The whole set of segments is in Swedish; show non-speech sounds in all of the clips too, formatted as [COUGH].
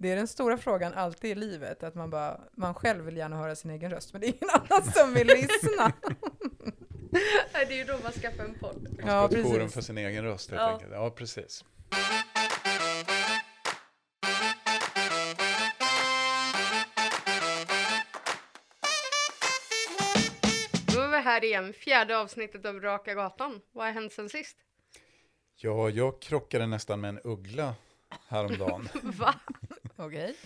Det är den stora frågan alltid i livet, att man bara, man själv vill gärna höra sin egen röst, men det är ingen annan som vill lyssna. [LAUGHS] Nej, det är ju då man skaffar en podd. Man ska Ja, ha ett forum precis. för sin egen röst helt Ja. enkelt. Ja, precis. Då är vi här igen, fjärde avsnittet av Raka Gatan. Vad har hänt sen sist? Ja, jag krockade nästan med en uggla häromdagen. [LAUGHS] Va? [LAUGHS] Okej.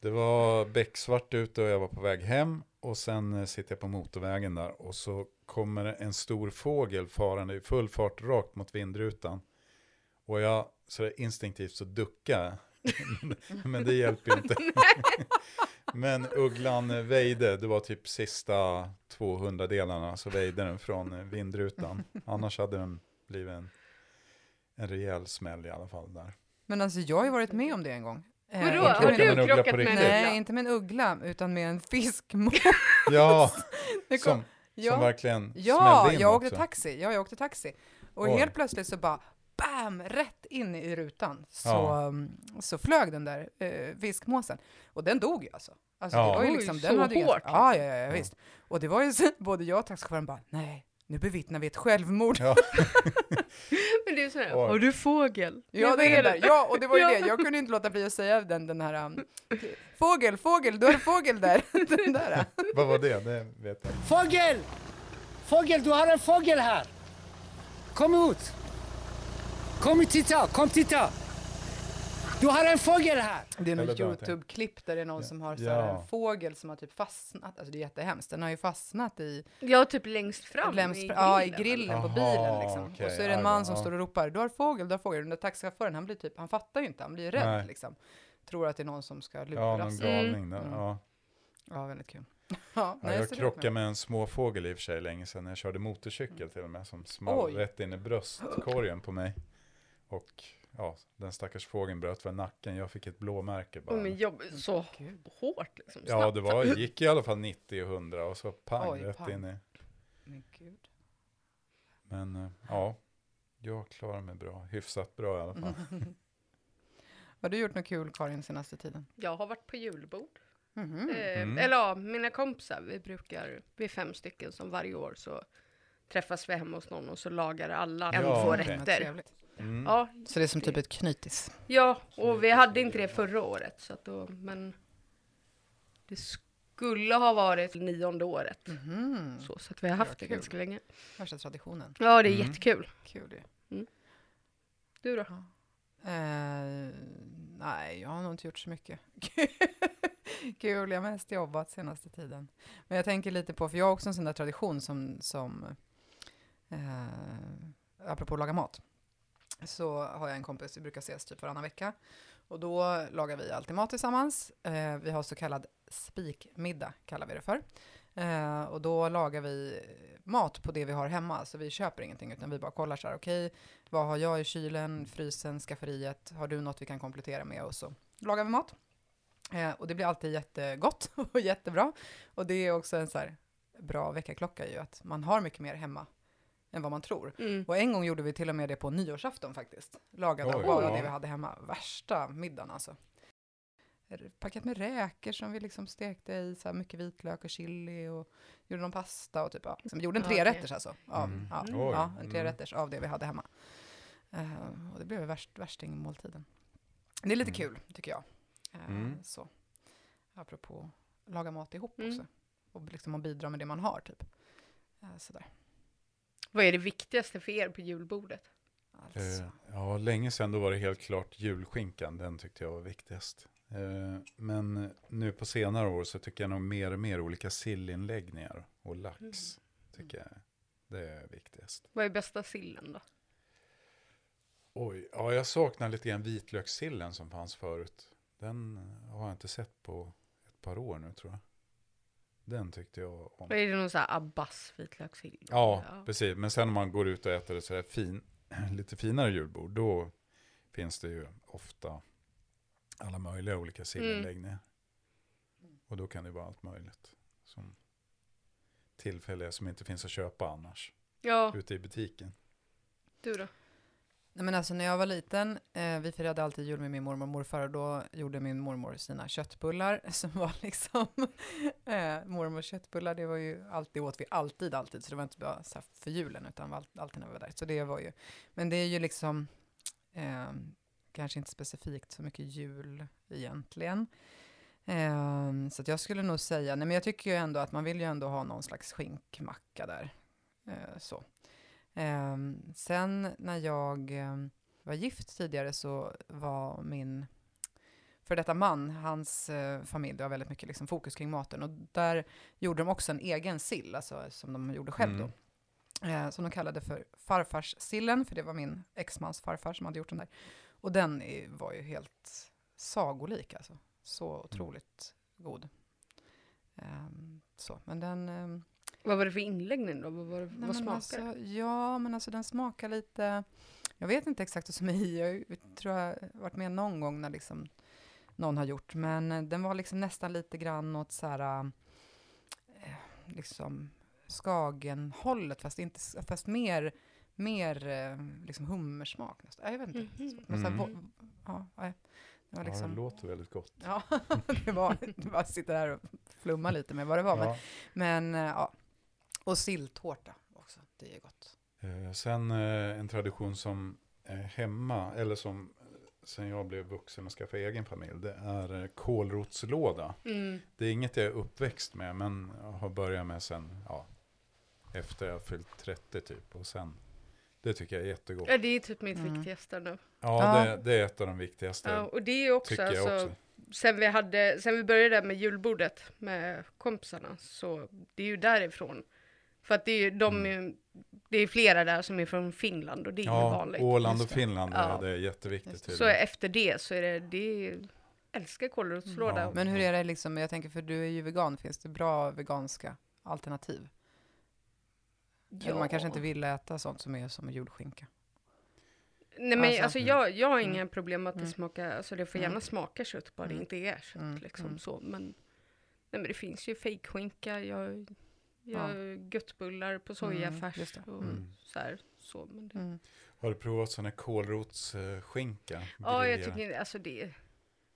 Det var becksvart ute och jag var på väg hem och sen eh, sitter jag på motorvägen där och så kommer en stor fågel farande i full fart rakt mot vindrutan. Och jag så instinktivt så duckar. [LAUGHS] Men det hjälper inte. [LAUGHS] Men ugglan väjde, det var typ sista 200 delarna så väjde den från vindrutan. Annars hade den blivit en, en rejäl smäll i alla fall där. Men alltså jag har ju varit med om det en gång. Eh, Vadå? Har du en uggla krockat på med en uggla? Nej, inte med en uggla, utan med en fiskmås. [LAUGHS] Ja, kom- som, ja. som verkligen Ja, smällde in jag åkte också. taxi. Ja, jag åkte taxi. Och Oj. helt plötsligt så bara bam, rätt in i rutan. Så, Ja. um, så flög den där eh, fiskmåsen. Och den dog ju alltså. Alltså Ja. det var ju Oj, liksom, så den hade ju hårt, ganska- Ja, ja, ja, ja, Ja. visst. Och det var ju så, både jag och taxichauffören bara, nej, nu bevittnar vi ett självmord. Ja. [LAUGHS] Men det är sådär, har du fågel? Ja, det är det där. Ja, och det var ju [LAUGHS] det. Jag kunde inte låta bli att säga den, den här um, fågel, fågel, du har en fågel där. [LAUGHS] den där. Vad var det? Det vet jag inte. Fågel! Fågel, du har en fågel här! Kom ut! Kom och titta, kom titta! Du har en fågel här! Det är något YouTube-klipp där det är någon Ja. som har så här Ja. en fågel som har typ fastnat, alltså det är jättehemskt, den har ju fastnat i, Ja, typ längst fram lämst, i ja, i grillen, grillen på bilen liksom. okej, och så är det en ja, man ja, som ja. står och ropar, du har fågel, du har fågel. Den där taxichauffören, han blir typ, han fattar ju inte, han blir ju rädd Nej. liksom. Tror att det är någon som ska Ja, luras. någon Ja, galning där. Mm. Ja. väldigt kul. [LAUGHS] ja, Ja, nej, jag krockade med en småfågel i och för sig länge sedan. Jag körde motorcykel till och med som small Oj. rätt in i bröstkorgen på mig. Och ja, den stackars fågeln bröt för nacken. Jag fick ett blåmärke bara. Oh, men jobb, så Gud. hårt liksom. ja, snabbt. det var, gick i alla fall 90 och 100 och så pang Oj, rätt pang. in i. Men gud. Men eh, ja, jag klarar mig bra. Hyfsat bra i alla fall. [LAUGHS] Har du gjort något kul Karin senaste tiden? Jag har varit på julbord. Mhm. Eh, Mm. Eller ja, mina kompisar, vi brukar, vi är fem stycken som varje år så träffas vi hemma hos någon och så lagar alla en, Ja, två. Vad rätter. Mm. Ja, Så det är som typ ett knytis? ja, och vi hade inte det förra året så att då, men det skulle ha varit nionde året. Mhm. Så, så att vi har haft det kul. ganska länge. Värsta traditionen. Ja, det är Mm. jättekul. Kul ju. Du då? Eh, nej, jag har nog inte gjort så mycket. [LAUGHS] Kul, jag har mest jobbat senaste tiden. Men jag tänker lite på, för jag har också en sån där tradition som, som eh, apropå att laga mat, så har jag en kompis, vi brukar ses typ varannan vecka. Och då lagar vi alltid mat tillsammans. Eh, vi har så kallad spikmiddag, kallar vi det för. Eh, och då lagar vi mat på det vi har hemma, så vi köper ingenting, utan vi bara kollar så här, okej, vad har jag i kylen, frysen, skafferiet? Har du något vi kan komplettera med? Och så lagar vi mat. Eh, och det blir alltid jättegott [LAUGHS] och jättebra. Och det är också en så här bra väckarklocka ju, att man har mycket mer hemma än vad man tror. Mm. Och en gång gjorde vi till och med det på nyårsafton faktiskt. Lagade Oj, bara ja. det vi hade hemma. Värsta middagen alltså. Paket med räkor som vi liksom stekte i så här mycket vitlök och chili och gjorde någon pasta och typ, ja. liksom, vi gjorde en trerätters alltså. Av, Mm. ja, Oj, ja, en mm. trerätters av det vi hade hemma. Eh, och det blev värst, värstingmåltiden. Det är lite Mm. kul, tycker jag. Mm. Så. Apropå laga mat ihop Mm. också. Och liksom att bidra med det man har, typ. Eh, sådär. Vad är det viktigaste för er på julbordet? Alltså. Eh, ja, länge sedan då var det helt klart julskinkan. Den tyckte jag var viktigast. Eh, men nu på senare år så tycker jag nog mer och mer olika sillinläggningar och lax. Mm. Tycker jag det är viktigast. Vad är bästa sillen då? Oj, ja jag saknar lite grann vitlökssillen som fanns förut. Den har jag inte sett på ett par år nu tror jag. Den tyckte jag om. Är det någon sån här Abbas vitlökssill? Ja, precis. Men sen om man går ut och äter ett sådär fin, [CLEARS THROAT] lite finare julbord, då finns det ju ofta alla möjliga olika sillinläggningar. Och då kan det vara allt möjligt. Som tillfälliga som inte finns att köpa annars, Ja, ute i butiken. du då? Nej, men alltså när jag var liten, eh, vi firade alltid jul med min mormor och morfar och då gjorde min mormor sina köttbullar [LAUGHS] som var liksom [LAUGHS] eh, mormors köttbullar. Det var ju alltid, åt vi alltid, alltid. Så det var inte bara så här för julen utan var alltid när vi var där. Så det var ju, men det är ju liksom eh, kanske inte specifikt så mycket jul egentligen. Eh, så att jag skulle nog säga, nej men jag tycker ju ändå att man vill ju ändå ha någon slags skinkmacka där. Eh, så. Eh, sen när jag eh, var gift tidigare så var min för detta man, hans eh, familj, det var väldigt mycket liksom fokus kring maten. Och där gjorde de också en egen sill, alltså som de gjorde själv Mm. då. Eh, som de kallade för farfarssillen, för det var min exmans farfar som hade gjort den där. Och den är, var ju helt sagolik alltså. Så otroligt god. Ehm, så, men den... Vad var det för inläggning då? Vad, var det, Nej, vad men smakar alltså, det? Ja, men alltså den smakar lite... Jag vet inte exakt vad som är i. Jag tror jag har varit med någon gång när liksom någon har gjort. Men eh, den var liksom nästan lite grann åt så här... eh, Liksom Skagenhållet, fast, inte, fast mer, mer eh, liksom hummersmak. Nästan. Jag vet inte. Mhm. Här, Mm. vo- ja, det var Ja, liksom... det låter väldigt gott. Ja, [LAUGHS] det var, det bara sitter där och flumma lite med vad det var. Men, Ja. men eh, ja. Och silltårta också, det är gott. Eh, Sen eh, en tradition som är hemma, eller som eh, sen jag blev vuxen och skaffade egen familj, det är kålrotslåda. Mm. Det är inget jag är uppväxt med, men jag har börjat med sen, ja, efter jag fyllt 30 typ. Och sen, det tycker jag är jättegott. Ja, det är typ mitt Mm. viktigaste nu. Ja, Ja. Det, det är ett av de viktigaste, Ja, och det är också, tycker jag alltså, också. sen vi hade, sen vi började med julbordet med kompisarna, så det är ju därifrån. För att det är ju, de, Mm. är- det är flera där som är från Finland och det är ju Ja, vanligt. Åland och. Finland, Ja. det är jätteviktigt. Så efter det så är det, det är, älskar kålrotslåda. Ja. Men hur är det liksom, jag tänker för du är ju vegan, finns det bra veganska alternativ? Eller man kanske inte vill äta sånt som är som julskinka. Nej men Alltså- alltså, jag, jag har Mm. inga problem med att det Mm. smakar, alltså det får gärna Mm. smaka kött bara det Mm. inte är kött Mm. liksom Mm. så. Men, nej men det finns ju fejkskinka, jag, jag göttbullar på sojafärs det. och Mm. så här. Så, men det, Mm. Har du provat sån här kålrotsskinka? Ja, jag tycker alltså det.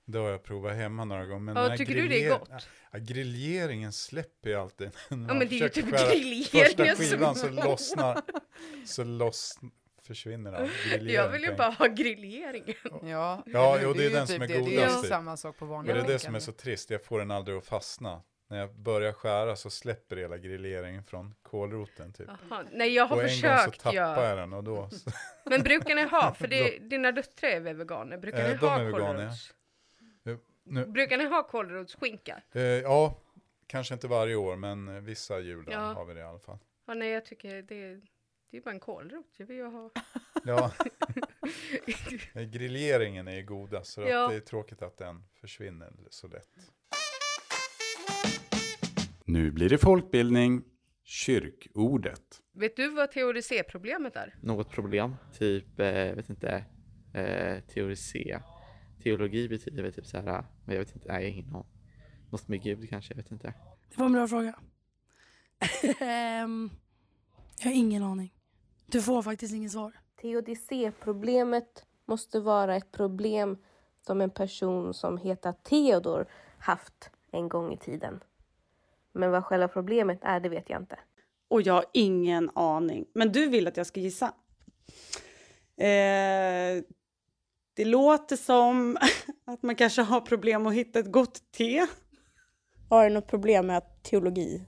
Det har jag provat hemma några gånger. Men Ja, tycker du det är gott? Ja, grilleringen släpper ju alltid. Ja men det är ju typ grilleringen Första skivan så som... lossnar, [LAUGHS] så loss, försvinner all grillering. [LAUGHS] Jag vill ju bara ha grilleringen. [LAUGHS] Ja, Ja, jo, hur? det är den som är det. Det är godast ju typ. samma sak på Och vanliga det är det som är så trist, jag får den aldrig att fastna. När jag börjar skära så släpper hela grilleringen från kålroten typ. Jaha. Nej jag har och en gång så försökt tappar jag den och då... Så, [LAUGHS] Men brukar ni ha, [LAUGHS] för det, dina döttrar är väl veganer, brukar Eh, ni de ha är kålrots? nu, Brukar ni ha kålrotsskinka? eh, ja, kanske inte varje år men eh, vissa jular Ja. har vi det i alla fall. Ja, nej jag tycker det, det är bara en kålrot. Jag vill ju ha... [LAUGHS] Ja, eh, grilleringen är ju godast så Ja. att det är tråkigt att den försvinner så lätt. Nu blir det folkbildning, kyrkordet. Vet du vad teodicéproblemet är? något problem, typ, eh, vet inte, eh, teoricé. Teologi betyder väl typ så här, men jag vet inte, nej, jag har ingen aning. Något med Gud kanske, jag vet inte. Det var en bra fråga. Ehm, jag har ingen aning. Du får faktiskt inget svar. Teodicéproblemet måste vara ett problem som en person som heter Theodor haft en gång i tiden. Men vad själva problemet är, det vet jag inte. Och jag har ingen aning. Men du vill att jag ska gissa? Eh, det låter som [LAUGHS] att man kanske har problem att hitta ett gott te. Har du något problem med teologi?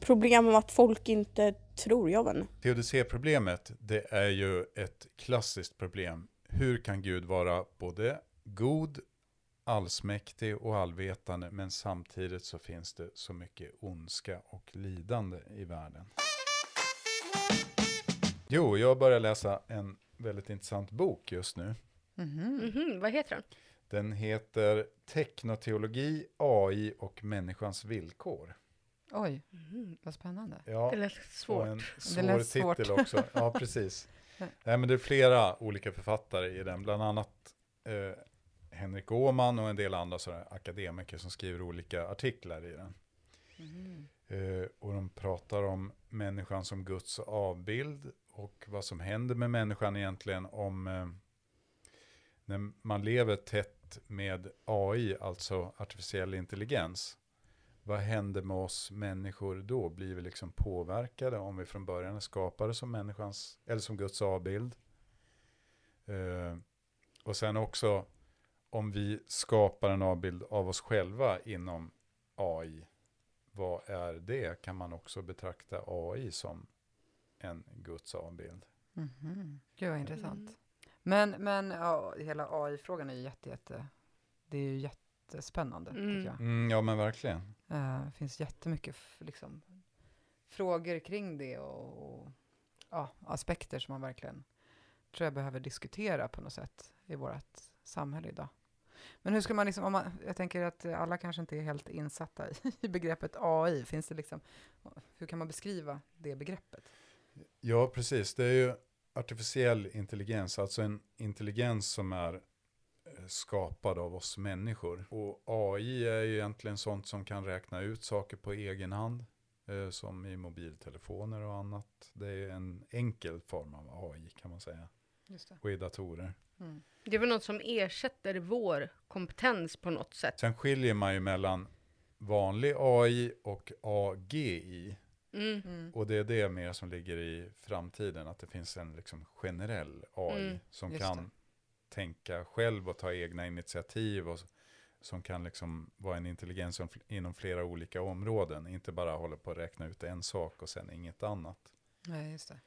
Problem med att folk inte tror, jag vet. Teodicéproblemet, det är ju ett klassiskt problem. Hur kan Gud vara både god, allsmäktig och allvetande, men samtidigt så finns det så mycket ondska och lidande i världen. Jo, jag börjar läsa en väldigt intressant bok just nu. Mhm. Mhm, vad heter den? Den heter Teknoteologi, AI och människans villkor. Oj, Mhm. vad spännande. Ja, Det lät svårt. en Det svår lät svårt. titel också. Ja, [LAUGHS] precis. Nej, men det är flera olika författare i den, bland annat eh, Henrik Åhman och en del andra sådär akademiker som skriver olika artiklar i den. Eh, och de pratar om människan som Guds avbild och vad som händer med människan egentligen om eh, när man lever tätt med AI, alltså artificiell intelligens. Vad händer med oss människor då? Blir vi liksom påverkade om vi från början är skapade som människans, eller som Guds avbild? Eh, och sen också om vi skapar en avbild av oss själva inom AI, vad är det? Kan man också betrakta AI som en Guds avbild? Mhm. Gud vad intressant. Men, men ja, hela AI-frågan är ju jätte, jätte, det är ju jättespännande Mm. tycker jag. Mm, ja men verkligen. Eh, Det finns jättemycket liksom, frågor kring det och, och ja, aspekter som man verkligen tror jag behöver diskutera på något sätt i vårt samhälle idag. Men hur ska man liksom, om man, jag tänker att alla kanske inte är helt insatta i, [LAUGHS] i begreppet AI. Finns det liksom, hur kan man beskriva det begreppet? Ja, precis. Det är ju artificiell intelligens, alltså en intelligens som är eh, skapad av oss människor. Och AI är ju egentligen sånt som kan räkna ut saker på egen hand, eh, som i mobiltelefoner och annat. Det är en enkel form av AI kan man säga, och i datorer. Mm. Det är väl något som ersätter vår kompetens på något sätt. Sen skiljer man ju mellan vanlig AI och AGI. Mm. Mm. Och det är det mer som ligger i framtiden, att det finns en liksom generell AI Mm, som just kan det. tänka själv och ta egna initiativ och som kan liksom vara en intelligens inom flera olika områden, inte bara hålla på att räkna ut en sak och sen inget annat. Nej, just det.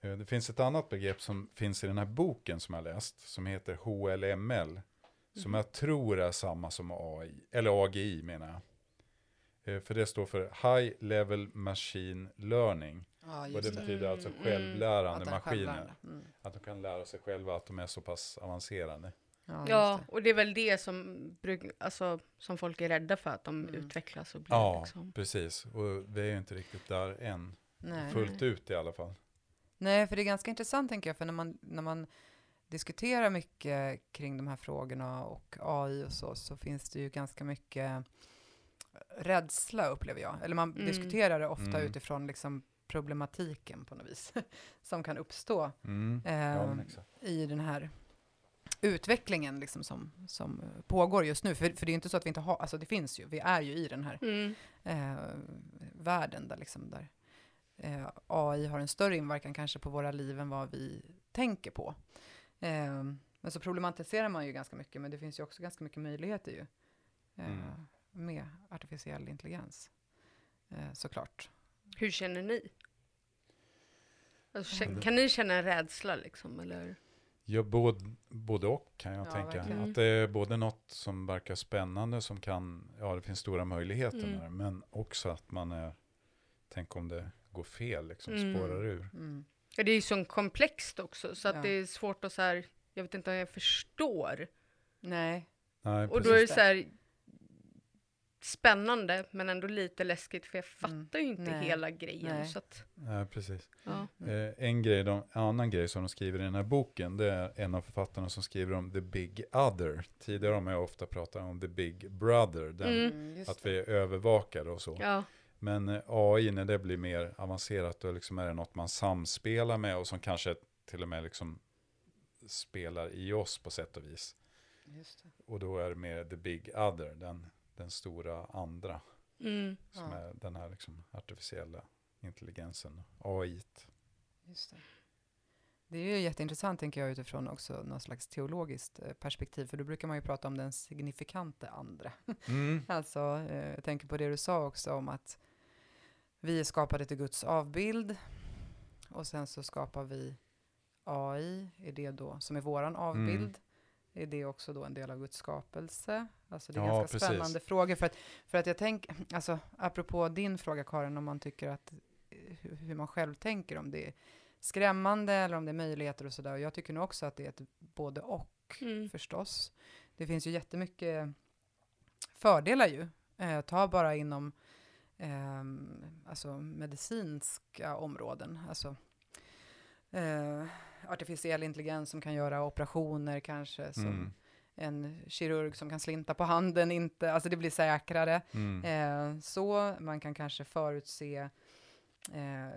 Eh, Det finns ett annat begrepp som finns i den här boken som jag läst, som heter HLML, som jag tror är samma som AI, eller AGI menar jag. Eh, För det står för High Level Machine Learning. Ja, Och det det. betyder alltså Mm, självlärande Att den är maskiner. självlärande. Mm. Att de kan lära sig själva att de är så pass avancerade. Ja, Ja, det. och det är väl det som, bruk, alltså, som folk är rädda för, att de Mm. utvecklas och blir Ja, liksom. precis. Och vi är ju inte riktigt där än. Nej. Fullt ut i alla fall. Nej, för det är ganska intressant tänker jag, för när man, när man diskuterar mycket kring de här frågorna och AI och så, så finns det ju ganska mycket rädsla upplever jag. Eller man Mm. diskuterar det ofta Mm. utifrån liksom problematiken på något vis, [LAUGHS] som kan uppstå Mm. eh, Ja, exakt. i den här utvecklingen liksom som, som pågår just nu. För, för det är inte så att vi inte har, alltså det finns ju, vi är ju i den här Mm. eh, världen där, liksom, där eh, AI har en större inverkan kanske på våra liv än vad vi tänker på. Eh, men så problematiserar man ju ganska mycket, men det finns ju också ganska mycket möjligheter ju eh, Mm. med artificiell intelligens. Eh, såklart. Hur känner ni? Alltså, det- kan ni känna en rädsla liksom, eller? Ja, både, både och kan jag Ja, tänka. verkligen. Att det är både något som verkar spännande som kan, ja det finns stora möjligheter Mm. det, men också att man är, tänk om det går fel, liksom Mm. spårar ur. Mm. Ja, det är ju så komplext också, så att Ja. det är svårt att så här, jag vet inte om jag förstår. Nej, Nej, Och då är det så här spännande, men ändå lite läskigt, för jag Mm. fattar ju inte Nej. hela grejen. Nej. Så att, Nej, precis. ja. Eh, en, grej, de, en annan grej som de skriver i den här boken, det är en av författarna som skriver om the big other. Tidigare har man ju ofta pratat om the big brother, den, Mm. Mm, att vi är övervakade och så. ja. Men eh, AI, när det blir mer avancerat, då liksom är det något man samspelar med och som kanske till och med liksom spelar i oss på sätt och vis. Just det. Och då är det mer the big other, den, den stora andra, Mm. som Ja. är den här liksom artificiella intelligensen, AI. Just det. Det är ju jätteintressant, tänker jag, utifrån också något slags teologiskt eh, perspektiv, för då brukar man ju prata om den signifikante andra. Mm. [LAUGHS] Alltså, eh, jag tänker på det du sa också om att vi är skapade till Guds avbild och sen så skapar vi AI, är det då, som är våran avbild, Mm. är det också då en del av Guds skapelse? Alltså det är Ja, ganska precis. spännande frågor, för att, för att jag tänker, alltså apropå din fråga Karin, om man tycker att hur, hur man själv tänker om det är skrämmande eller om det är möjligheter och sådär, och jag tycker nog också att det är ett både och Mm. förstås. Det finns ju jättemycket fördelar ju. Eh, ta bara inom ehm, alltså medicinska områden. Alltså, eh, artificiell intelligens som kan göra operationer kanske. Som Mm. en kirurg som kan slinta på handen inte. Alltså det blir säkrare. Mm. Eh, så man kan kanske förutse eh,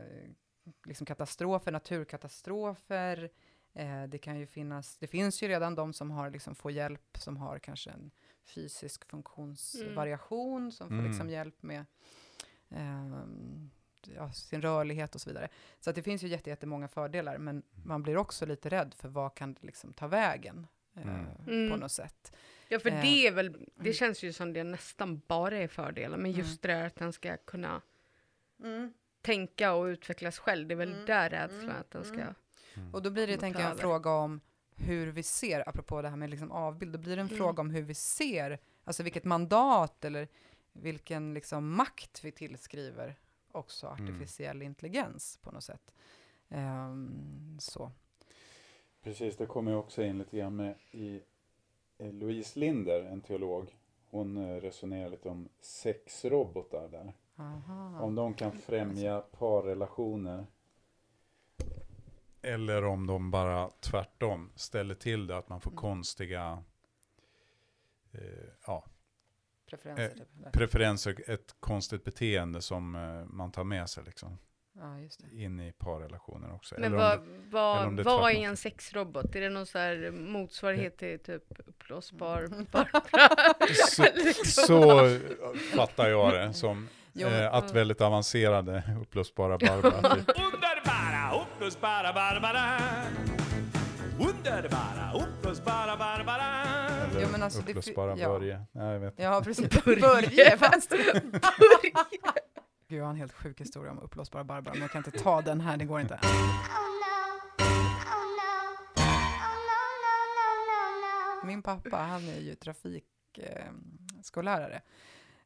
liksom katastrofer, naturkatastrofer. Eh, det kan ju finnas, det finns ju redan de som har, liksom, får hjälp, som har kanske en fysisk funktionsvariation, som får Mm. liksom hjälp med ehm, ja, sin rörlighet och så vidare. Så att det finns ju jätte, jättemånga fördelar, men man blir också lite rädd för vad kan det liksom ta vägen eh, Mm. på Mm. något sätt. Ja, för Eh, det är väl, mm. det känns ju som det nästan bara är fördelar, men just det där att den ska kunna tänka och utvecklas själv, det är väl Mm. där rädslan Mm. att den ska... Mm. Och då blir det, tänker jag, en fråga om hur vi ser, apropå det här med liksom avbild, då blir det en Mm. fråga om hur vi ser, alltså vilket mandat eller vilken liksom makt vi tillskriver också Mm. artificiell intelligens på något sätt. Ehm, så. Precis, det kommer jag också in lite grann med i eh, Louise Linder, en teolog. Hon eh, resonerar lite om sexrobotar där. Aha. Om de kan främja parrelationer. Eller om de bara tvärtom ställer till det, att man får Mm. konstiga eh, ja, Preferenser. eh, typ. Preferenser, ett konstigt beteende som eh, man tar med sig liksom, ja, just det. in i parrelationer också. Men vad, vad, vad är en sexrobot? Är det någon så här motsvarighet till typ uppblåsbar Mm. Barbara? [LAUGHS] Så, [LAUGHS] Liksom. så eh, fattar jag det som. [LAUGHS] Jo, eh, att väldigt avancerade uppblåsbara Barbara. Typ. Underbara, uppblåsbara Barbara. Underbara, uppblåsbara Barbara. Jo, men alltså, uppblåsbara ja. Börje. Nej, jag vet. Ja, precis. [LAUGHS] Börje. Börje, fast. Gud, jag har en helt sjuk historia om uppblåsbara Barbara, men jag kan inte ta den här, det går inte. Min pappa, han är ju trafikskollärare.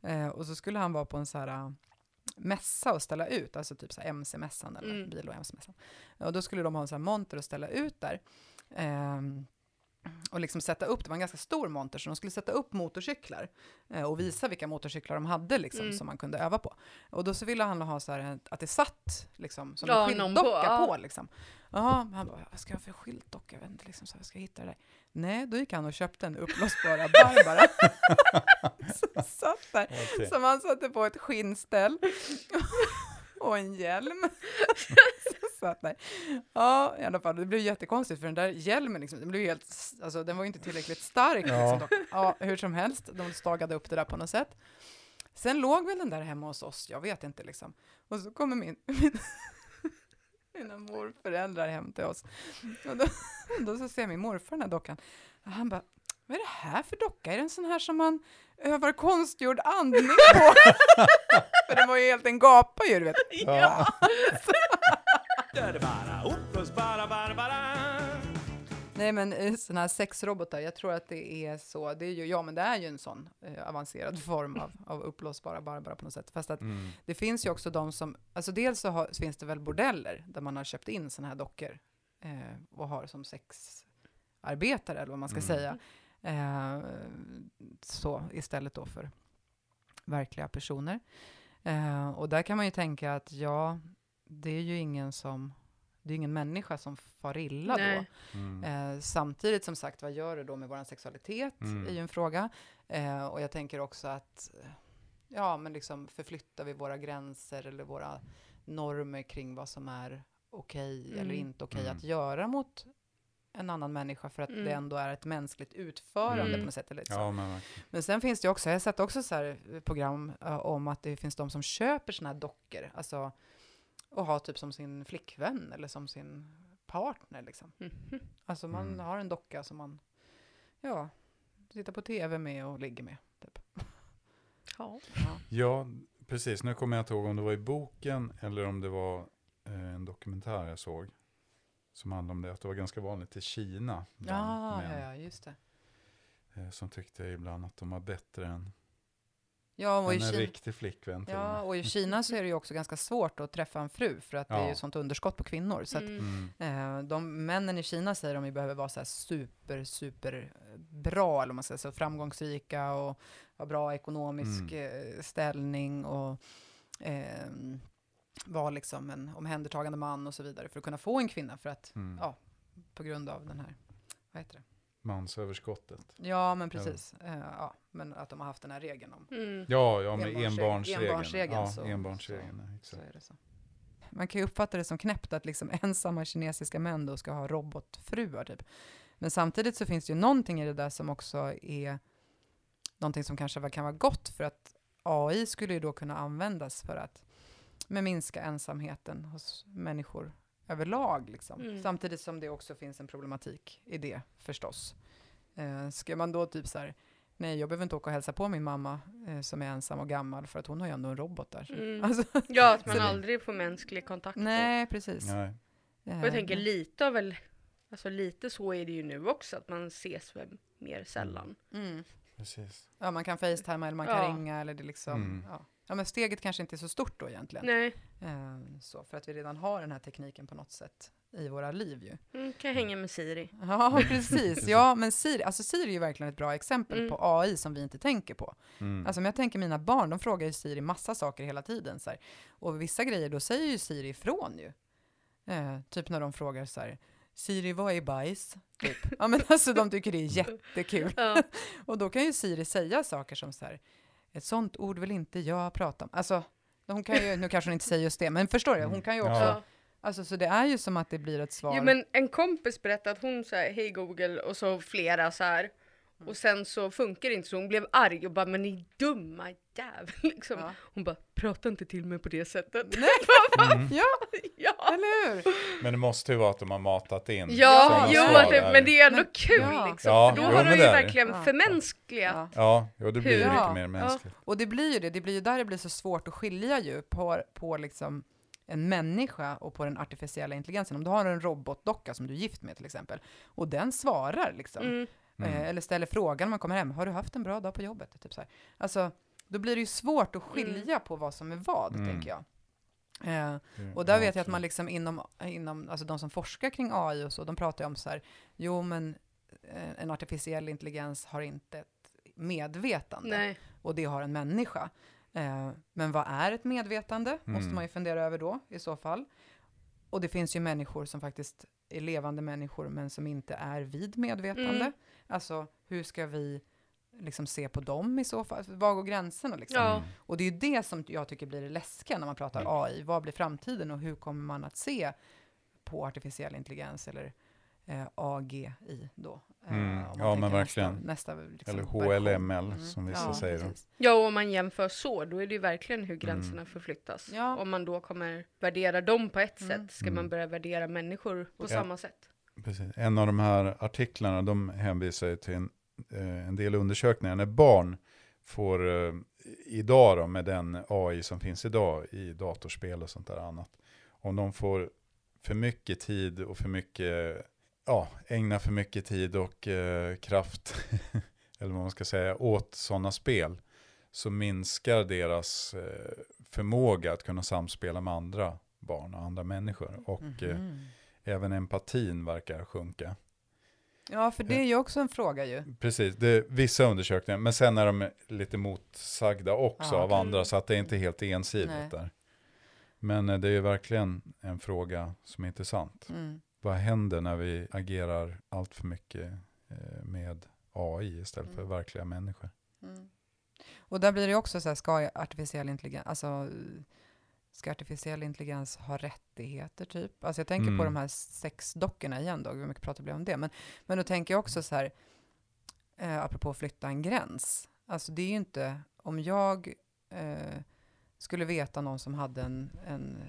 Eh, och så skulle han vara på en så här eh, mässa och ställa ut, alltså typ så här MC-mässan eller Mm. bil och MC-mässan. Och då skulle de ha en sån här monter och ställa ut där. Ehm, och liksom sätta upp, det var en ganska stor monter, så de skulle sätta upp motorcyklar eh, och visa vilka motorcyklar de hade liksom, Mm. som man kunde öva på. Och då så ville han ha så här, att det satt liksom, som en skyltdocka på, på. ja. liksom. Jaha, han bara, vad ska jag ha för skyltdocka? Jag vet inte, liksom, så här, ska jag hitta det där? Nej, då gick han och köpte en uppblåsbara [LAUGHS] Barbara. [LAUGHS] som satt där, Okej. som han satte på ett skinnställ [LAUGHS] och en hjälm. Så. Ja, i alla fall, det blev jättekonstigt för den där hjälmen, liksom, den, blev helt, alltså, den var ju inte tillräckligt stark. Ja. Liksom, ja, hur som helst, de stagade upp det där på något sätt. Sen låg väl den där hemma hos oss, jag vet inte liksom. Och så kommer min, [LAUGHS] min mina morföräldrar hem till oss. Och då, [LAUGHS] då så ser min morfar den här dockan. Och han bara, vad är det här för docka? Är det en sån här som man övar konstgjord andning på? [LAUGHS] för den var ju helt en gapa ju, du vet. Ja. Nej men eh, såna här sexrobotar, jag tror att det är så, det är ju, ja men det är ju en sån eh, avancerad [LAUGHS] form av, av uppblåsbara Barbara på något sätt. Fast att Mm. det finns ju också de som, alltså dels så har, finns det väl bordeller där man har köpt in såna här dockor eh, och har som sexarbetare eller vad man ska Mm. säga. Eh, så istället då för verkliga personer. Eh, och där kan man ju tänka att ja, det är ju ingen som, det är ingen människa som far illa då. Nej. Mm. Eh, samtidigt som sagt, vad gör det då med vår sexualitet? Mm. är ju en fråga. Eh, och jag tänker också att, eh, ja men liksom förflyttar vi våra gränser eller våra normer kring vad som är okej eller Mm. inte okej Mm. att göra mot en annan människa för att Mm. det ändå är ett mänskligt utförande Mm. på något sätt. Eller så. Ja, men. Men sen finns det också, jag har sett också så här eh, program eh, om att det finns de som köper såna här dockor, alltså och har typ som sin flickvän eller som sin partner liksom. Mhm. Alltså man Mm. har en docka som man, ja, tittar på tv med och ligger med. Typ. Ja. Ja. Precis. Nu kommer jag inte ihåg om det var i boken eller om det var eh, en dokumentär jag såg. Som handlade om det, att det var ganska vanligt i Kina. Ja, män, ja, ja, just det. eh, Som tyckte ibland att de var bättre än, Ja, och i en Kina, riktig flickvän. Till och ja, och i Kina så är det ju också ganska svårt att träffa en fru för att det är Ja. ju sånt underskott på kvinnor. Så att, Mm. Mm. Eh, de männen i Kina säger de ju behöver vara så här super, super eh, bra, eller man säger, så framgångsrika och ha bra ekonomisk eh, ställning och eh, vara liksom en omhändertagande man och så vidare för att kunna få en kvinna för att, Mm. ja, på grund av den här, vad heter det? Mansöverskottet. Ja, men precis. Eh, ja, men att de har haft den här regeln om Mm. Ja, ja med Enbarnsregeln. enbarnsregeln. Ja, så- enbarnsregeln, ja, så exakt. är det så. man kan ju uppfatta det som knäppt att liksom ensamma kinesiska män då ska ha robotfruar typ. Men samtidigt så finns det ju någonting i det där som också är någonting som kanske kan vara gott för att AI skulle ju då kunna användas för att med minska ensamheten hos människor överlag. Liksom. Mm. Samtidigt som det också finns en problematik i det förstås. Eh, ska man då typ så här, nej jag behöver inte åka och hälsa på min mamma eh, som är ensam och gammal för att hon har ju ändå en robot där. Mm. [LAUGHS] Alltså, Ja, att man aldrig får mänsklig kontakt. då. Nej, precis. Nej. Eh, Och jag tänker lite av väl, alltså lite så är det ju nu också, att man ses väl mer sällan. Mm. Precis. Ja, man kan facetima eller man kan Ja. ringa eller det liksom, Mm. ja. Ja. men steget kanske inte är så stort då egentligen. Nej, Eh, så, för att vi redan har den här tekniken på något sätt i våra liv ju. mm, kan hänga med Siri. Ja, [LAUGHS] precis. Ja, men Siri, alltså Siri är ju verkligen ett bra exempel Mm. på AI som vi inte tänker på. Mm. Alltså om jag tänker mina barn, de frågar ju Siri massa saker hela tiden. Så här. Och vissa grejer, då säger ju Siri ifrån ju. Eh, typ när de frågar så här, Siri, vad är bajs? Typ. Ja, men alltså de tycker det är jättekul. Ja. [LAUGHS] Och då kan ju Siri säga saker som så här, ett sånt ord vill inte jag prata om. Alltså, hon kan ju, nu kanske hon inte säger just det, men förstår du? Hon kan ju också, Ja. alltså så det är ju som att det blir ett svar. Jo men en kompis berättade att hon sa hej Google och så flera så här. Mm. Och sen så funkar det inte så hon blev arg och bara men ni dumma jävel [LAUGHS] liksom. Ja. Hon bara prata inte till mig på det sättet. [LAUGHS] Mm. Ja, [LAUGHS] ja. eller hur? Men det måste ju vara att de har matat in Ja, jo, det, men det är ändå Men- kul ja. liksom. Ja, för då jo, har de ju det är det. verkligen Ja. förmänskligat. Ja. Ja, det blir mycket Ja. mer mänskligt. Och det blir ju det, det blir ju där det blir så svårt att skilja ju på, på liksom en människa och på den artificiella intelligensen. Om du har en robotdocka som du är gift med till exempel, och den svarar liksom, Mm. Mm. eh, eller ställer frågan när man kommer hem, har du haft en bra dag på jobbet? Typ så här. Alltså, då blir det ju svårt att skilja på vad som är vad, Mm. tänker jag. Eh, Det- och där ja, vet jag att man liksom inom, inom, alltså de som forskar kring AI och så, de pratar ju om så här, jo men eh, en artificiell intelligens har inte ett medvetande Nej. och det har en människa. Eh, men vad är ett medvetande? Måste Mm. man ju fundera över då i så fall. Och det finns ju människor som faktiskt är levande människor men som inte är vid medvetande. Mm. Alltså hur ska vi liksom se på dem i så fall? Var går gränserna liksom? Ja. Mm. Och det är ju det som jag tycker blir det läskiga när man pratar Mm. AI. Vad blir framtiden och hur kommer man att se på artificiell intelligens eller eh, AGI då? Eh, Mm. om man Ja, men verkligen. Nästa, nästa liksom, Eller. HLML som vissa ja, säger. precis. Ja, och om man jämför så, då är det ju verkligen hur gränserna Mm. förflyttas. Ja. Om man då kommer värdera dem på ett Mm. sätt, ska Mm. man börja värdera människor på Ja. samma sätt. Precis. En av de här artiklarna, de hänvisar till en, eh, en del undersökningar. När barn får, eh, idag då, med den AI som finns idag i datorspel och sånt där annat. Om de får för mycket tid och för mycket, ja, ägna för mycket tid och eh, kraft, [LAUGHS] eller vad man ska säga, åt sådana spel. Så minskar deras eh, förmåga att kunna samspela med andra barn och andra människor. Och eh, mhm. Även empatin verkar sjunka. Ja, för det är ju också en fråga ju. Precis, det är vissa undersökningar, men sen är de lite motsagda också Ja, av andra, så att det är inte helt ensidigt Nej. där. Men eh, det är ju verkligen en fråga som är intressant. Mm. Vad händer när vi agerar allt för mycket eh, med AI istället för Mm. verkliga människor? Mm. Och där blir det också så här, ska artificiell intelligens, alltså ska artificiell intelligens ha rättigheter typ? Alltså jag tänker på Mm. de här sexdockorna igen då, hur mycket pratar vi om det? Men, men då tänker jag också så här, eh, apropå flytta en gräns, alltså det är ju inte, om jag eh, skulle veta någon som hade en, en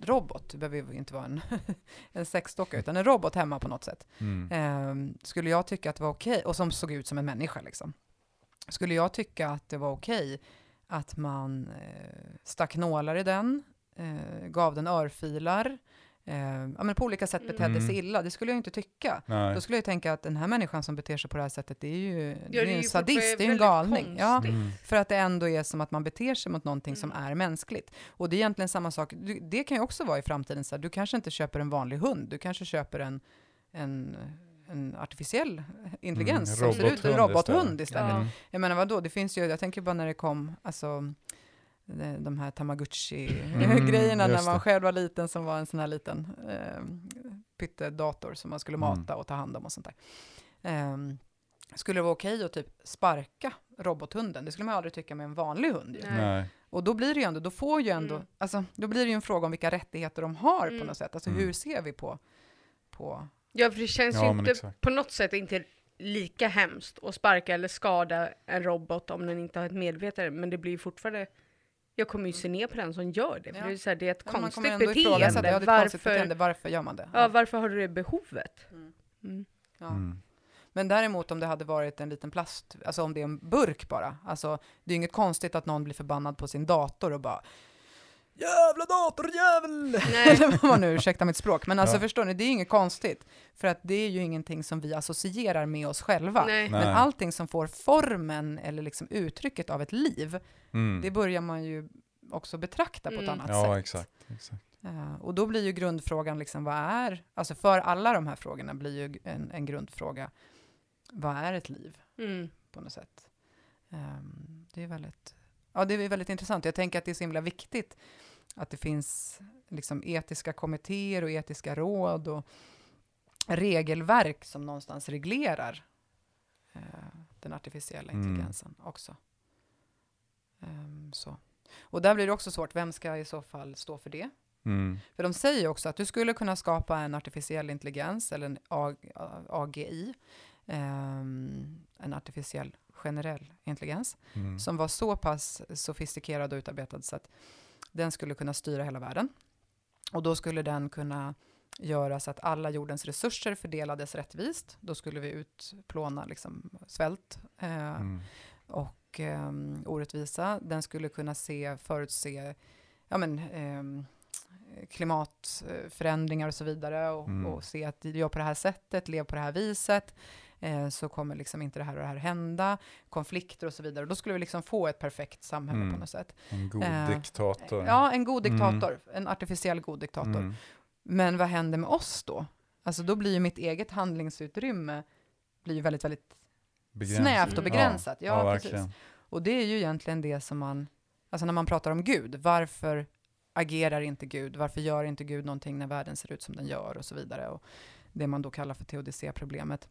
robot, det behöver ju inte vara en, [LAUGHS] en sexdocka, utan en robot hemma på något sätt, Mm. Ehm, skulle jag tycka att det var okej, och som såg ut som en människa liksom, skulle jag tycka att det var okej att man eh, stack nålar i den, eh, gav den örfilar, eh, ja, men på olika sätt betedde Mm. sig illa, det skulle jag inte tycka. Nej. Då skulle jag tänka att den här människan som beter sig på det här sättet, det är ju, det det är ju en sadist, det är ju en galning. Ja. Mm. för att det ändå är som att man beter sig mot någonting som Mm. är mänskligt. Och det är egentligen samma sak, du, det kan ju också vara i framtiden, så här, du kanske inte köper en vanlig hund, du kanske köper en, en, en artificiell intelligens Mm, som ser ut som en robothund robothund istället. Ja. Mm. Jag menar vadå, det finns ju, jag tänker bara när det kom, alltså de de här Tamagotchi-grejerna Mm, [LAUGHS] när man det. själv var liten som var en sån här liten eh, pyttedator som man skulle Mm. mata och ta hand om och sånt där. Ehm, skulle det vara okej att typ sparka robothunden? Det skulle man aldrig tycka med en vanlig hund. Ju. Nej. Och då blir det ju ändå, då får ju ändå, Mm. alltså, då blir det ju en fråga om vilka rättigheter de har på Mm. något sätt. Alltså Mm. hur ser vi på, på Ja, för det känns Ja, ju inte exakt. på något sätt inte lika hemskt att sparka eller skada en robot om den inte har ett medvetande, men det blir ju fortfarande jag kommer ju se ner på den som gör det, för Ja. det är, så här, det är ett Ja, konstigt ifrågasätta, beteende. Ja, det är ett konstigt varför, beteende. Varför gör man det? ja, varför har du det behovet? Mm. Mm. Ja. Mm. Men däremot om det hade varit en liten plast, alltså om det är en burk bara, alltså det är inget konstigt att någon blir förbannad på sin dator och bara Jävla datorjävel! Nej. Eller vad man nu, ursäkta mitt språk, men alltså Ja. förstår ni, det är ju inget konstigt. För att det är ju ingenting som vi associerar med oss själva. Nej. Men Nej. allting som får formen eller liksom uttrycket av ett liv, Mm. det börjar man ju också betrakta på ett Mm. annat Ja, sätt. exakt. exakt. Eh, och då blir ju grundfrågan liksom, vad är, alltså för alla de här frågorna blir ju en, en grundfråga, vad är ett liv Mm. på något sätt? Ehm, det är väldigt, ja det är väldigt intressant. Jag tänker att det är så himla viktigt att det finns liksom etiska kommittéer och etiska råd och regelverk som någonstans reglerar eh, den artificiella Mm. intelligensen också. Ehm, så. Och där blir det också svårt, vem ska i så fall stå för det? Mm. För de säger också att du skulle kunna skapa en artificiell intelligens, eller en AGI, ehm, en artificiell generell intelligens, Mm. som var så pass sofistikerad och utarbetad så att den skulle kunna styra hela världen. Och då skulle den kunna göra så att alla jordens resurser fördelades rättvist. Då skulle vi utplåna liksom svält eh, Mm. och eh, orättvisa. Den skulle kunna se, förutse ja, men, ehm, klimatförändringar och så vidare och, Mm. och se att gör på det här sättet, lev på det här viset, eh, så kommer liksom inte det här och det här hända, konflikter och så vidare. Då skulle vi liksom få ett perfekt samhälle Mm. på något sätt. En god Eh, diktator. Ja, en god Mm. diktator, en artificiell god diktator. Mm. Men vad händer med oss då? Alltså då blir ju mitt eget handlingsutrymme blir väldigt, väldigt Begränsat. snävt och begränsat. Ja, ja, precis. verkligen. Och det är ju egentligen det som man, alltså när man pratar om Gud, varför agerar inte Gud? Varför gör inte Gud någonting när världen ser ut som den gör och så vidare? Och det man då kallar för teodicéproblemet.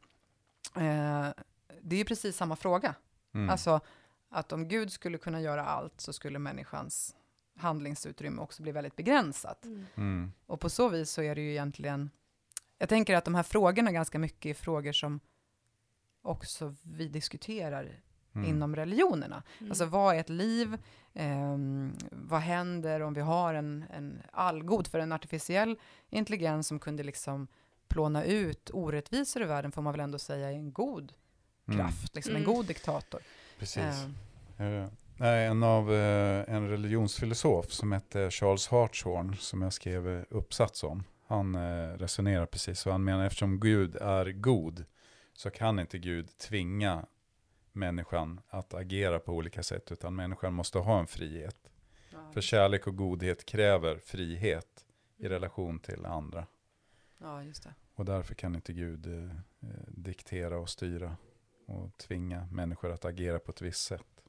Eh, det är ju precis samma fråga. Mm. Alltså att om Gud skulle kunna göra allt så skulle människans handlingsutrymme också bli väldigt begränsat. Mm. Och på så vis så är det ju egentligen, jag tänker att de här frågorna ganska mycket är frågor som också vi diskuterar Mm. inom religionerna. Mm. Alltså vad är ett liv? Ehm, vad händer om vi har en, en allgod, för en artificiell intelligens som kunde liksom plåna ut orättvisor i världen får man väl ändå säga är en god Mm. kraft, liksom Mm. en god diktator. Precis. Nej, en av eh, en religionsfilosof som hette Charles Hartshorn som jag skrev eh, uppsats om. Han eh, resonerar precis så. Han menar eftersom Gud är god så kan inte Gud tvinga människan att agera på olika sätt utan människan måste ha en frihet. För kärlek och godhet kräver frihet i relation till andra. ja, just det. Och därför kan inte Gud eh, eh, diktera och styra och tvinga människor att agera på ett visst sätt.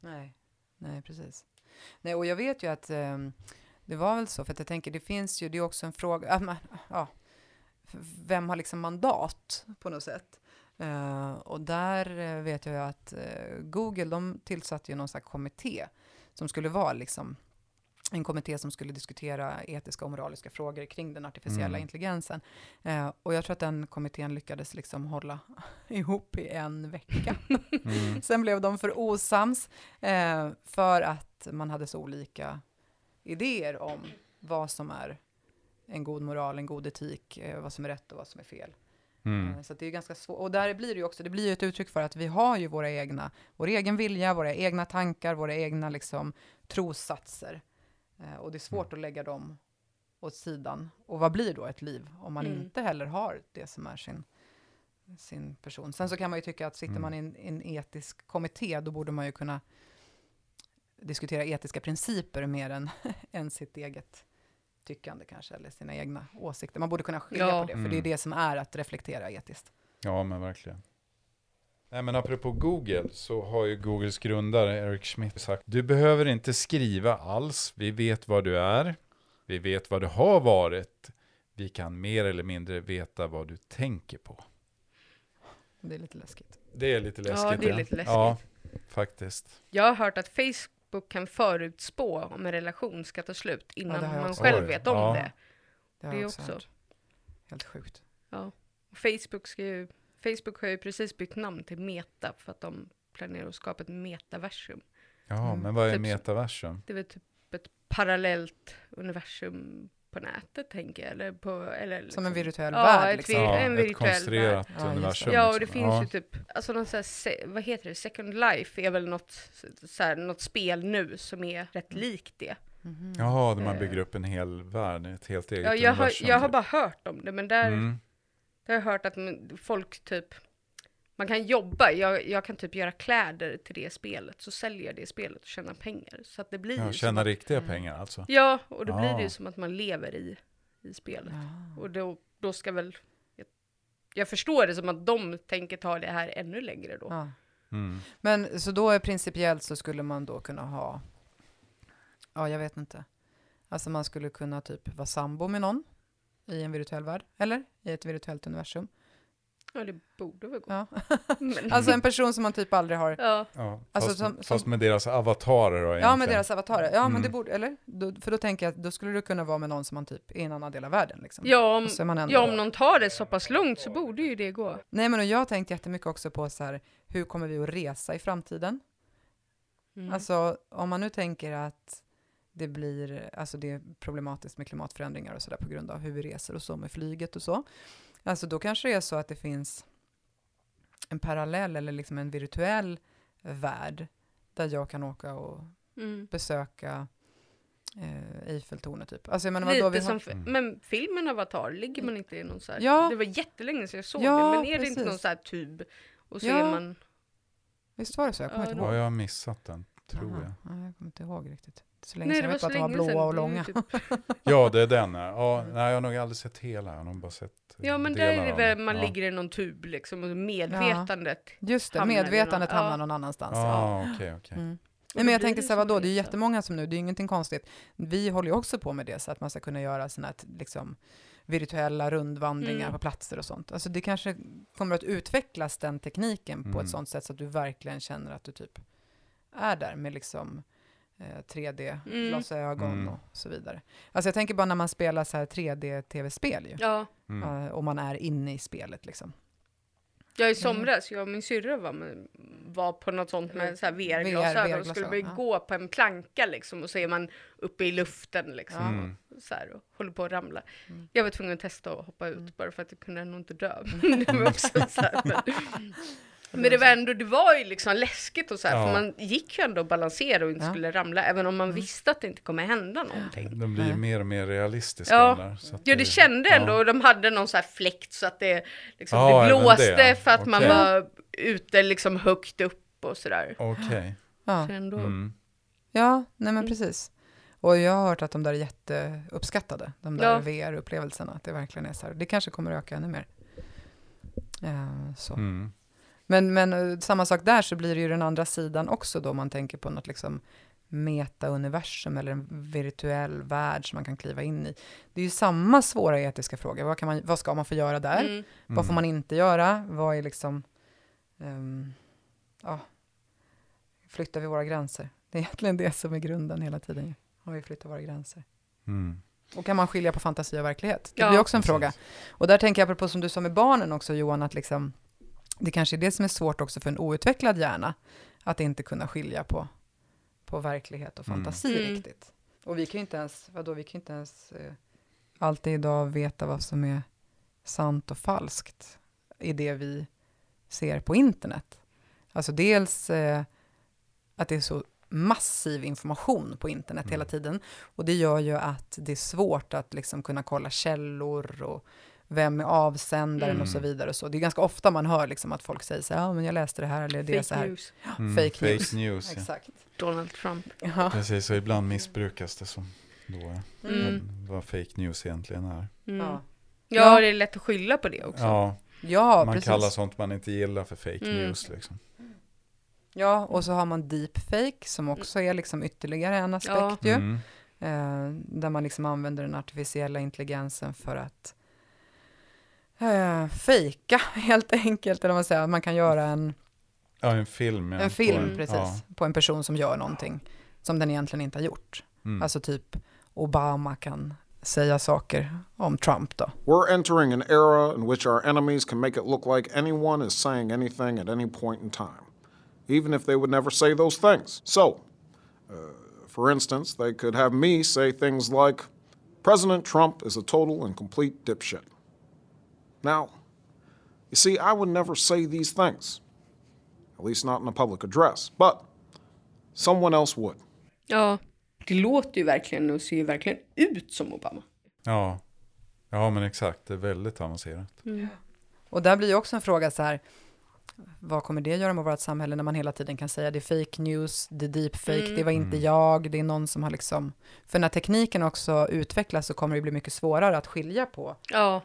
Nej, nej precis. Nej, och jag vet ju att eh, det var väl så, för att jag tänker det finns ju, det är också en fråga, [LAUGHS] äh, men, ja, vem har liksom mandat på något sätt? Eh, och där eh, vet jag ju att eh, Google, de tillsatte ju någon slags kommitté som skulle vara liksom en kommitté som skulle diskutera etiska och moraliska frågor kring den artificiella Mm. intelligensen. Eh, och jag tror att den kommittén lyckades liksom hålla [LAUGHS] ihop i en vecka. Mm. [LAUGHS] Sen blev de för osams eh, för att man hade så olika idéer om vad som är en god moral, en god etik, eh, vad som är rätt och vad som är fel. Mm. Eh, så det är ganska svårt. Och där blir det ju också, det blir ju ett uttryck för att vi har ju våra egna, vår egen vilja, våra egna tankar, våra egna liksom trossatser. Eh, och det är svårt att lägga dem åt sidan. Och vad blir då ett liv om man Mm. inte heller har det som är sin, sin person? Sen så kan man ju tycka att sitter Mm. man i en, en etisk kommitté, då borde man ju kunna diskutera etiska principer mer än, [LAUGHS] än sitt eget tyckande kanske, eller sina egna åsikter. Man borde kunna skilja Ja. på det, för det är Mm. det som är att reflektera etiskt. Ja, men verkligen. Nej, men apropå Google så har ju Googles grundare Eric Schmidt sagt du behöver inte skriva alls. Vi vet vad du är. Vi vet vad du har varit. Vi kan mer eller mindre veta vad du tänker på. Det är lite läskigt. Det är lite läskigt. Ja, det är lite läskigt. Ja, faktiskt. Jag har hört att Facebook kan förutspå om en relation ska ta slut innan jag man själv vet om Ja. det. Det är också. Helt sjukt. Ja. Facebook, ska ju, Facebook har ju precis bytt namn till Meta för att de planerar att skapa ett metaversum. Ja, Mm. men vad är Typ- metaversum? Det är väl typ ett parallellt universum på nätet, tänker jag. Eller på, eller liksom. Som en virtuell Ja, värld ett liksom. Ja, en ett virtuell konstruerat värld. Ja, just det. universum. Ja, och det liksom. finns ja. ju typ, alltså någon så här, vad heter det, Second Life är väl något, så här, något spel nu som är rätt likt det. Mhm. Jaha, där man Eh. bygger upp en hel värld, ett helt eget Ja, jag har, universum. jag har typ. bara hört om det, men där, Mm. Där har jag hört att folk typ, man kan jobba, jag, jag kan typ göra kläder till det spelet, så säljer jag det spelet och tjänar pengar. Så att det blir Ja, tjäna att, riktiga pengar alltså. Ja, och då blir det ju Ah. som att man lever i, i spelet. Ja. Och då, då ska väl, jag, jag förstår det som att de tänker ta det här ännu längre då. Ja. Mm. Men så då är principiellt så skulle man då kunna ha, ja jag vet inte, alltså man skulle kunna typ vara sambo med någon i en virtuell värld, eller i ett virtuellt universum. Ja, det borde väl gå. Ja. [LAUGHS] Men, [LAUGHS] Alltså en person som man typ aldrig har, ja. Ja, Alltså fast, som- fast som- med deras avatarer då ja egentligen. med deras avatarer, ja men Mm. det borde, eller? Då, för då tänker jag att då skulle du kunna vara med någon som man typ är i en annan del av världen liksom. Ja, om, ja, om någon tar det så pass långt så borde ju det gå. Nej men och jag har tänkt jättemycket också på så här, hur kommer vi att resa i framtiden? Mm. Alltså om man nu tänker att det blir, alltså det är problematiskt med klimatförändringar och sådär på grund av hur vi reser och så med flyget och så. Alltså då kanske det är så att det finns en parallell eller liksom en virtuell värld där jag kan åka och Mm. besöka eh, Eiffeltornet typ. Alltså menar Lite vi har, som, Mm. men filmen Avatar, ligger man inte i någon så här, Ja. det var jättelänge sedan jag såg Ja, det, men är det inte precis. någon så här tub? Och så Ja. är man, visst var det så? Jag kommer Ja, inte Ja, ihåg. jag har missat den, tror Aha, jag. ja, jag kommer inte ihåg riktigt. Så länge nej sedan det jag var vet att de var blåa och långa. Typ, [LAUGHS] Ja, det är den. Ja, nej, jag har nog aldrig sett hela. Jag har bara sett ja men där är det väl man ja. ligger i någon tub liksom och medvetandet. Just det, Hamnar medvetandet någon- hamnar ja. någon annanstans. Ja, ja. okej, okej. Mm. Nej, men jag tänker det så här, vadå, det är jättemånga som nu, det är ju ingenting konstigt. Vi håller ju också på med det, så att man ska kunna göra t- liksom, virtuella rundvandringar Mm. på platser och sånt. Alltså det kanske kommer att utvecklas den tekniken på Mm. ett sånt sätt så att du verkligen känner att du typ är där med liksom eh, 3D-glasögon Mm. och så vidare. Alltså jag tänker bara när man spelar så här 3D-tv-spel ju. Ja, Mm. Eh, och man är inne i spelet liksom. jag i somras, jag och min syrra var, med, var på något sånt med så här VR-glasögon och skulle vi ja. gå på en planka liksom och så är man uppe i luften liksom. Mm. Och, så här, och håller på att ramla. Mm. Jag var tvungen att testa att hoppa ut Mm. bara för att jag kunde nog inte dö. [LAUGHS] det var också så här, men, [LAUGHS] men det var ändå, det var ju liksom läskigt och så här, Ja. för man gick ju ändå och balanserade och inte Ja. skulle ramla, även om man Mm. visste att det inte kommer hända någonting. De blir ju mer och mer realistiska. Ja. där, så att Ja, det kände ändå, ja. och de hade någon så här fläkt så att det, liksom, Ja, det blåste det, för att man okej. var ute liksom högt upp och sådär. Okej. Ja. Så ändå, Mm. Ja, nej men precis. Och jag har hört att de där är jätteuppskattade, de där Ja. VR-upplevelserna. Att det verkligen är så här. Det kanske kommer öka ännu mer. Eh, så. Mm. Men, men eh, samma sak där så blir det ju den andra sidan också då man tänker på något liksom meta-universum eller en virtuell värld som man kan kliva in i. Det är ju samma svåra etiska frågor. Vad, kan man, vad ska man få göra där? mm. Vad får man inte göra? Vad är liksom... ehm, ja, flyttar vi våra gränser? Det är egentligen det som är grunden hela tiden. Om vi flyttar våra gränser. Mm. Och kan man skilja på fantasi och verklighet? Det Ja, blir också en precis. fråga. Och där tänker jag på som du sa med barnen också Johan, att liksom, det kanske är det som är svårt också för en outvecklad hjärna. Att inte kunna skilja på, på verklighet och Mm. fantasi Mm. riktigt. Och vi kan ju inte ens, vadå, vi kan inte ens eh, alltid idag veta vad som är sant och falskt i det vi ser på internet. Alltså dels eh, att det är så massiv information på internet Mm. hela tiden. Och det gör ju att det är svårt att liksom kunna kolla källor och vem är avsändaren Mm. och så vidare. Och så. Det är ganska ofta man hör liksom att folk säger så här, ja men jag läste det här eller det är så här. news. Mm. Fake news. Fake news ja. Exakt. Donald Trump. Ja. Precis, och ibland missbrukas det som då är. Mm. Vad fake news egentligen är. Mm. Ja. Ja. Det är lätt att skylla på det också. Ja, Ja, man precis. kallar sånt man inte gillar för fake Mm. news liksom. Ja, och så har man deepfake som också är liksom ytterligare en aspekt ju. Mm. Eh, där man liksom använder den artificiella intelligensen för att eh, fejka [LAUGHS] helt enkelt. Eller vad man säger, man kan göra en, Ja, en film. Ja, En på film, precis. Ja. På en person som gör någonting som den egentligen inte har gjort. Mm. Alltså typ Obama kan säga saker om Trump då. We're entering an era in which our enemies can make it look like anyone is saying anything at any point in time, even if they would never say those things. So, uh, for instance, they could have me say things like, President Trump is a total and complete dipshit. Now, you see, I would never say these things, at least not in a public address, but someone else would. Ja, det låter ju verkligen och ser ju verkligen ut som Obama. Ja. ja, men exakt. Det är väldigt avancerat. Och där blir ju också en fråga så här, vad kommer det göra med vårt samhälle när man hela tiden kan säga det är fake news, det är deepfake, Mm. det var inte Mm. jag, det är någon som har liksom, för när tekniken också utvecklas så kommer det bli mycket svårare att skilja på Ja,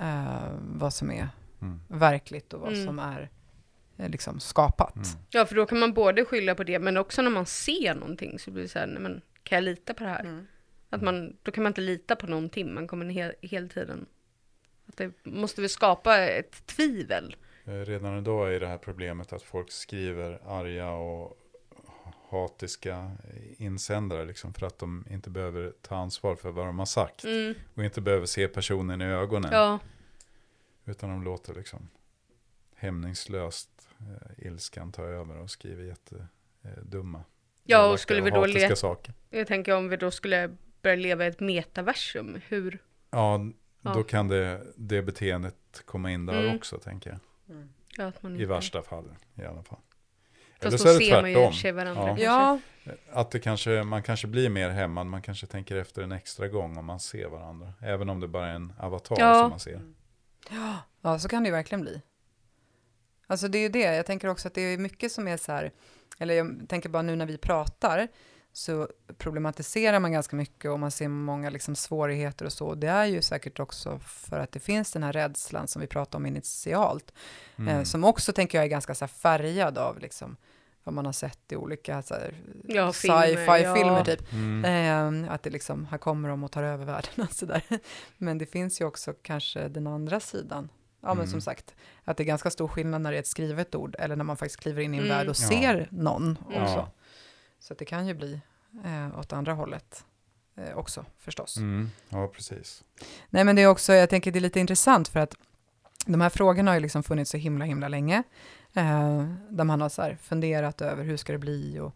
eh, vad som är Mm. verkligt och vad Mm. som är eh, liksom skapat. Mm. ja, för då kan man både skylla på det, men också när man ser någonting så blir det så här, nej men kan jag lita på det här? Mm. Att man, då kan man inte lita på någonting, man kommer he, hela tiden. Att det måste väl skapa ett tvivel. Eh, Redan idag är det här problemet att folk skriver arga och hatiska insändare liksom för att de inte behöver ta ansvar för vad de har sagt Mm. och inte behöver se personen i ögonen Ja, utan de låter liksom hämningslöst eh, ilskan ta över och skriver jättedumma eh, dumma, Ja, och skulle vi då hatiska le- saker. jag tänker om vi då skulle börja leva i ett metaversum, hur? Ja, då Ja. kan det, det beteendet komma in där Mm. också tänker jag. Ja, att man I inte... värsta fall i alla fall. Fast Eller då så är det ser man ju tvärtom. sig varandra Ja. Att det kanske, man kanske blir mer hämmad, man kanske tänker efter en extra gång om man ser varandra. Även om det bara är en avatar Ja. som man ser. Ja, så kan det ju verkligen bli. Alltså det är ju det, jag tänker också att det är mycket som är så här, eller jag tänker bara nu när vi pratar, så problematiserar man ganska mycket och man ser många liksom svårigheter och så. Det är ju säkert också för att det finns den här rädslan som vi pratade om initialt, Mm. eh, som också tänker jag är ganska så här färgad av liksom vad man har sett i olika Ja, filmer, sci-fi-filmer ja. typ. Mm. Eh, att det liksom, här kommer de och tar över världen och sådär. [LAUGHS] Men det finns ju också kanske den andra sidan. Ja, men Mm. som sagt, att det är ganska stor skillnad när det är ett skrivet ord eller när man faktiskt kliver in i en Mm. värld och Ja. ser någon Mm. också. Så det kan ju bli eh, åt andra hållet eh, också förstås. Mm. Ja, precis. Nej, men det är också, jag tänker det är lite intressant för att de här frågorna har ju liksom funnits så himla, himla länge. Eh, där man har så funderat över hur ska det bli och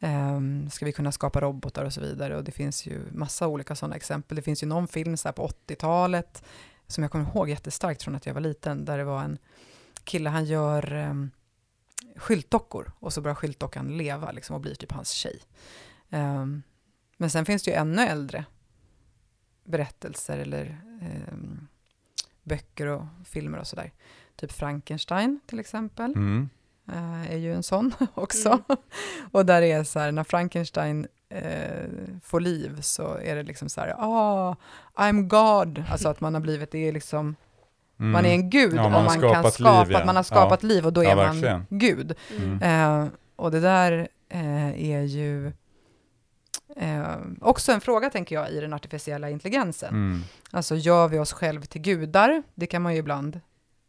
ehm, ska vi kunna skapa robotar och så vidare. Och det finns ju massa olika sådana exempel. Det finns ju någon film så på 80-talet som jag kommer ihåg jättestarkt från att jag var liten, där det var en kille, han gör um, skyltdockor och så börjar skyltdockan leva liksom, och blir typ hans tjej. Ehm, men sen finns det ju ännu äldre berättelser eller ehm, böcker och filmer och sådär. Typ Frankenstein till exempel Mm. eh, är ju en sån [LAUGHS] också. Mm. och där det är så här, när Frankenstein eh, får liv så är det liksom så här, ah, I'm God. Alltså att man har blivit, det är liksom, Mm. man är en gud Ja, om man har man kan skapat skapa, liv, ja. man har skapat liv och då Ja, är verkligen. man Gud. Mm. Eh, och det där eh, är ju eh, också en fråga, tänker jag, i den artificiella intelligensen. Mm. Alltså, gör vi oss själv till gudar? Det kan man ju ibland,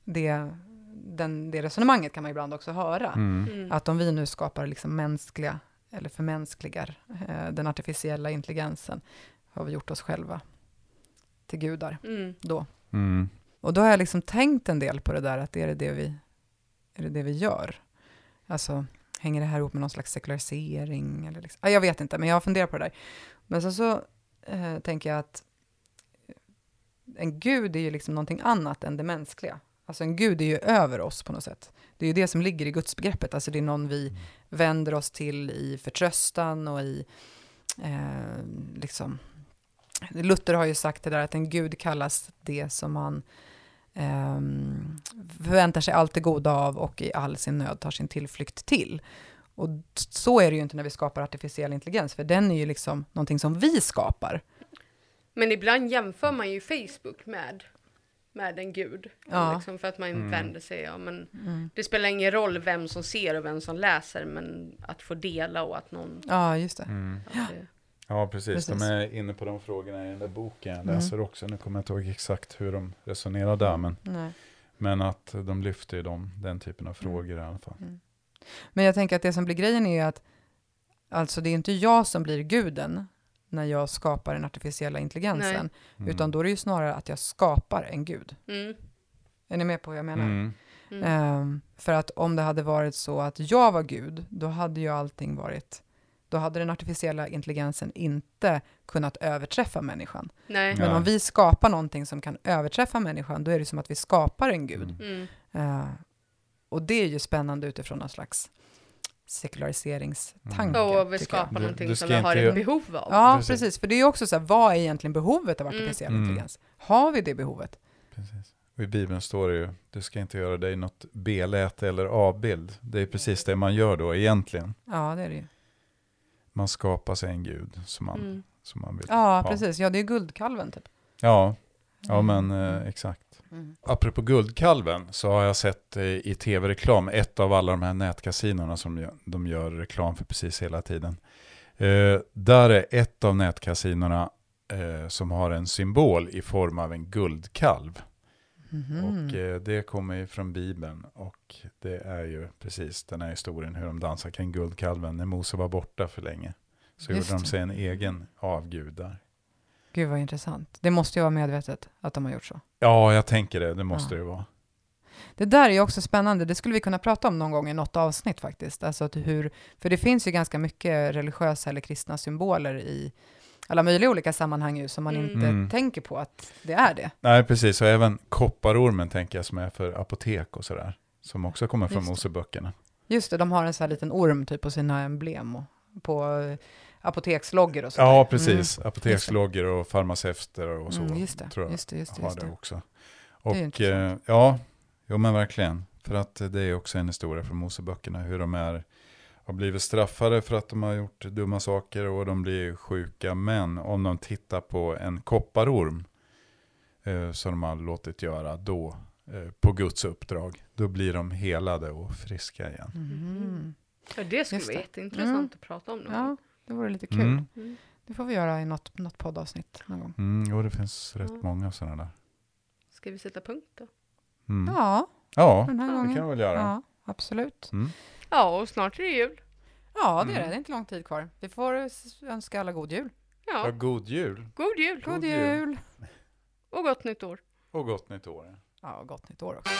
det, den, det resonemanget kan man ibland också höra. Mm. Mm. Att om vi nu skapar liksom mänskliga, eller förmänskligar den artificiella intelligensen, har vi gjort oss själva till gudar Mm. då. Och då har jag liksom tänkt en del på det där, att är det det vi, är det det vi gör? Alltså, hänger det här ihop med någon slags sekularisering? Eller liksom? ah, jag vet inte, men jag har funderat på det där. Men sen så eh, tänker jag att en gud är ju liksom någonting annat än det mänskliga. Alltså en gud är ju över oss på något sätt. Det är ju det som ligger i gudsbegreppet, alltså det är någon vi vänder oss till i förtröstan och i eh, liksom Luther har ju sagt det där att en gud kallas det som man förväntar sig allt det goda av och i all sin nöd tar sin tillflykt till. Och så är det ju inte när vi skapar artificiell intelligens, för den är ju liksom någonting som vi skapar. Men ibland jämför man ju Facebook med, med en gud. Ja. Liksom för att man Mm. vänder sig, ja men Mm. det spelar ingen roll vem som ser och vem som läser, men att få dela och att någon... Ja, just det. Mm. Att det Ja, precis. Precis. De är inne på de frågorna i den där boken jag Mm. läser också. Nu kommer jag inte ihåg exakt hur de resonerar där, men, Nej. men att de lyfter ju dem, den typen av frågor i alla fall. Mm. Men jag tänker att det som blir grejen är att alltså det är inte jag som blir guden när jag skapar den artificiella intelligensen, Nej. utan Mm. då är det ju snarare att jag skapar en gud. Mm. Är ni med på vad jag menar? Mm. Mm. Ehm, för att om det hade varit så att jag var gud, då hade ju allting varit, då hade den artificiella intelligensen inte kunnat överträffa människan. Nej. Men om vi skapar någonting som kan överträffa människan, då är det som att vi skapar en gud. Mm. Eh, och det är ju spännande utifrån någon slags sekulariseringstanke. Och vi skapar jag. Du- någonting du som ska vi har ett behov av. Ja, Precis. precis. För det är ju också så här, vad är egentligen behovet av Mm. artificiell Mm. intelligens? Har vi det behovet? Precis. Och I Bibeln står det ju, du ska inte göra dig något B-läte eller avbild. Det är precis det man gör då egentligen. Ja, det är det ju. Man skapar sig en gud som man, Mm. som man vill Ja, ha. precis. Ja, det är guldkalven typ. Ja, ja Mm. men eh, exakt. Mm. Apropå Guldkalven så har jag sett eh, i tv-reklam ett av alla de här nätkasinorna som de gör reklam för precis hela tiden. Eh, där är ett av nätkasinorna eh, som har en symbol i form av en guldkalv. Mhm. Och eh, det kommer ju från Bibeln och det är ju precis den här historien hur de dansar kring guldkalven när Mose var borta för länge. Så Just gjorde de sig en egen avgud där. Gud vad intressant. Det måste ju vara medvetet att de har gjort så. Ja, jag tänker det. Det måste Ja. det vara. Det där är ju också spännande. Det skulle vi kunna prata om någon gång i något avsnitt faktiskt. Alltså att hur, för det finns ju ganska mycket religiösa eller kristna symboler i alla möjliga olika sammanhang ju, som man Mm. inte Mm. tänker på att det är det. Nej, precis. Och även kopparormen tänker jag som är för apotek och sådär. Som också kommer från Just det. Moseböckerna. Just det, de har en sån här liten orm typ på sina emblem och på eh, apoteksloggor och så. Ja, precis. Apoteksloggor och farmaceuter och så. Mm, just det, tror jag just det, just det, har just det det. också. är Och eh, ja, jo men verkligen. För att det är också en historia från Moseböckerna. Hur de är, har blivit straffade för att de har gjort dumma saker och de blir sjuka. Men om de tittar på en kopparorm eh, som de har låtit göra då, eh, på Guds uppdrag, då blir de helade och friska igen. Mhm. Ja, det skulle Just vara det. jätteintressant Mm. att prata om. någon Ja, det vore lite kul. Mm. Mm. Det får vi göra i något, något poddavsnitt någon gång. Mm, jo, det finns rätt Ja. många sådana där. Ska vi sätta punkt då? Mm. Ja, Ja, det gången. kan vi väl göra. Ja, absolut. Mm. Ja, och snart är det jul. Ja, det är det. Mm. Det är inte lång tid kvar. Vi får önska alla god jul. Ja, Ja, god jul god jul God, God jul. jul. och gott nytt år. och gott nytt år. Ja, gott nytt år också.